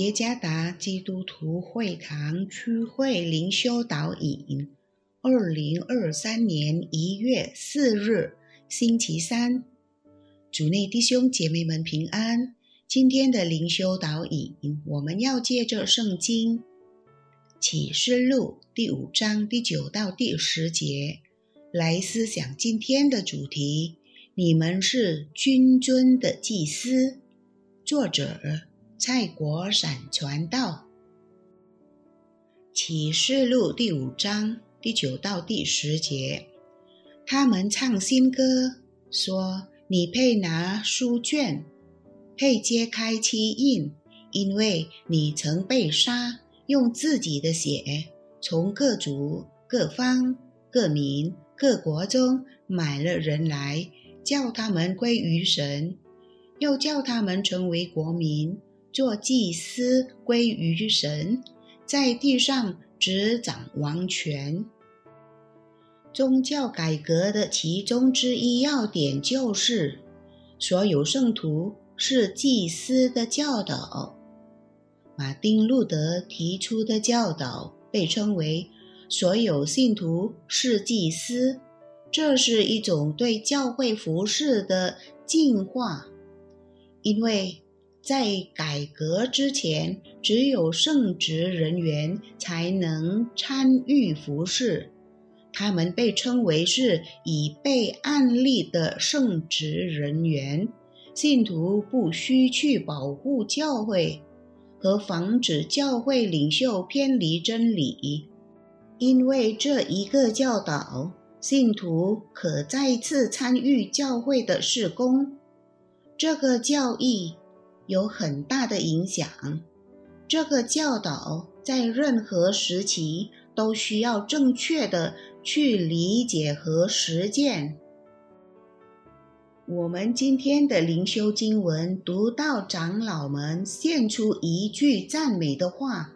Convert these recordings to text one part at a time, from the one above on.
耶加达基督徒会堂区会灵修导引，二零二三年一月四日，星期三，主内弟兄姐妹们平安。今天的灵修导引，我们要借着圣经启示录第五章第九到第十节来思想今天的主题：你们是君尊的祭司。作者。蔡国闪传道启示录第五章第九到第十节，他们唱新歌，说：“你配拿书卷，配揭开七印，因为你曾被杀，用自己的血从各族、各方、各民、各国中买了人来，叫他们归于神，又叫他们成为国民。”做祭司归于神，在地上执掌王权。宗教改革的其中之一要点就是，所有圣徒是祭司的教导。马丁·路德提出的教导被称为“所有信徒是祭司”，这是一种对教会服饰的进化，因为。在改革之前，只有圣职人员才能参与服侍，他们被称为是已被案例的圣职人员。信徒不需去保护教会和防止教会领袖偏离真理，因为这一个教导，信徒可再次参与教会的事工。这个教义。有很大的影响。这个教导在任何时期都需要正确的去理解和实践。我们今天的灵修经文读到长老们献出一句赞美的话，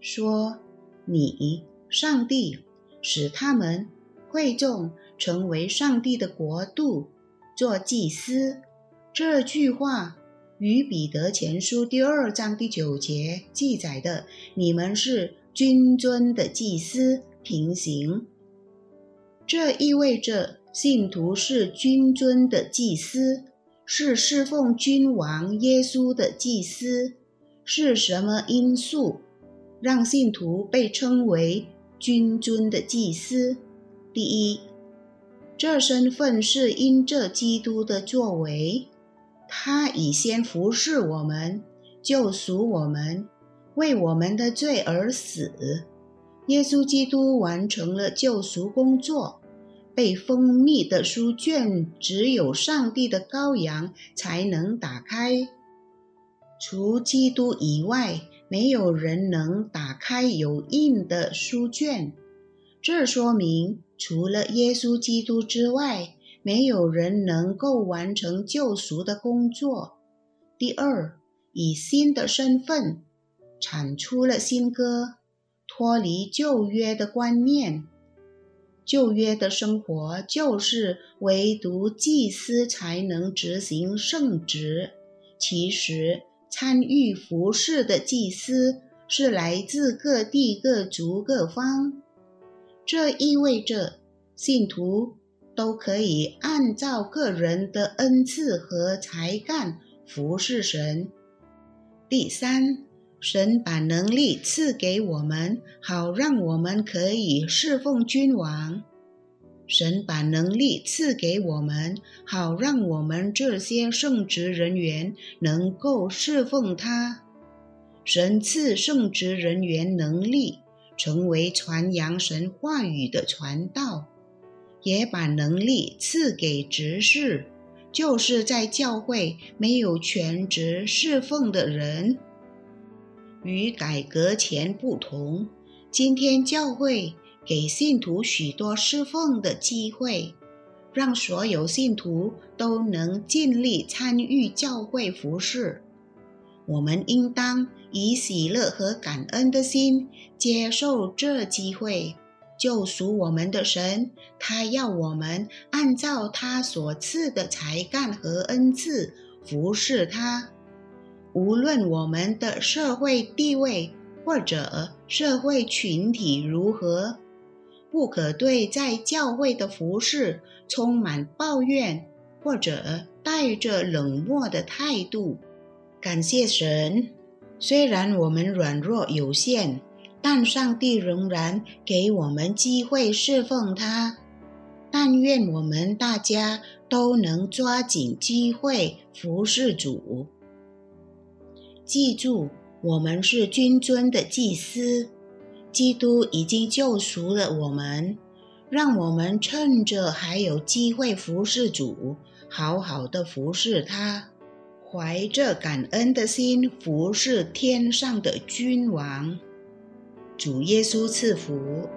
说：“你，上帝，使他们会众成为上帝的国度，做祭司。”这句话。与彼得前书第二章第九节记载的“你们是君尊的祭司”平行，这意味着信徒是君尊的祭司，是侍奉君王耶稣的祭司。是什么因素让信徒被称为君尊的祭司？第一，这身份是因这基督的作为。他已先服侍我们，救赎我们，为我们的罪而死。耶稣基督完成了救赎工作。被封密的书卷只有上帝的羔羊才能打开，除基督以外，没有人能打开有印的书卷。这说明，除了耶稣基督之外。没有人能够完成救赎的工作。第二，以新的身份产出了新歌，脱离旧约的观念。旧约的生活就是唯独祭司才能执行圣职。其实，参与服侍的祭司是来自各地各族各方。这意味着信徒。都可以按照个人的恩赐和才干服侍神。第三，神把能力赐给我们，好让我们可以侍奉君王。神把能力赐给我们，好让我们这些圣职人员能够侍奉他。神赐圣职人员能力，成为传扬神话语的传道。也把能力赐给执事，就是在教会没有全职侍奉的人。与改革前不同，今天教会给信徒许多侍奉的机会，让所有信徒都能尽力参与教会服侍。我们应当以喜乐和感恩的心接受这机会。救赎我们的神，他要我们按照他所赐的才干和恩赐服侍他。无论我们的社会地位或者社会群体如何，不可对在教会的服饰充满抱怨，或者带着冷漠的态度。感谢神，虽然我们软弱有限，但上帝仍然给我们机会侍奉他。但愿我们大家都能抓紧机会服侍主。记住，我们是君尊的祭司，基督已经救赎了我们，让我们趁着还有机会服侍主，好好的服侍他，怀着感恩的心服侍天上的君王。主耶稣赐福。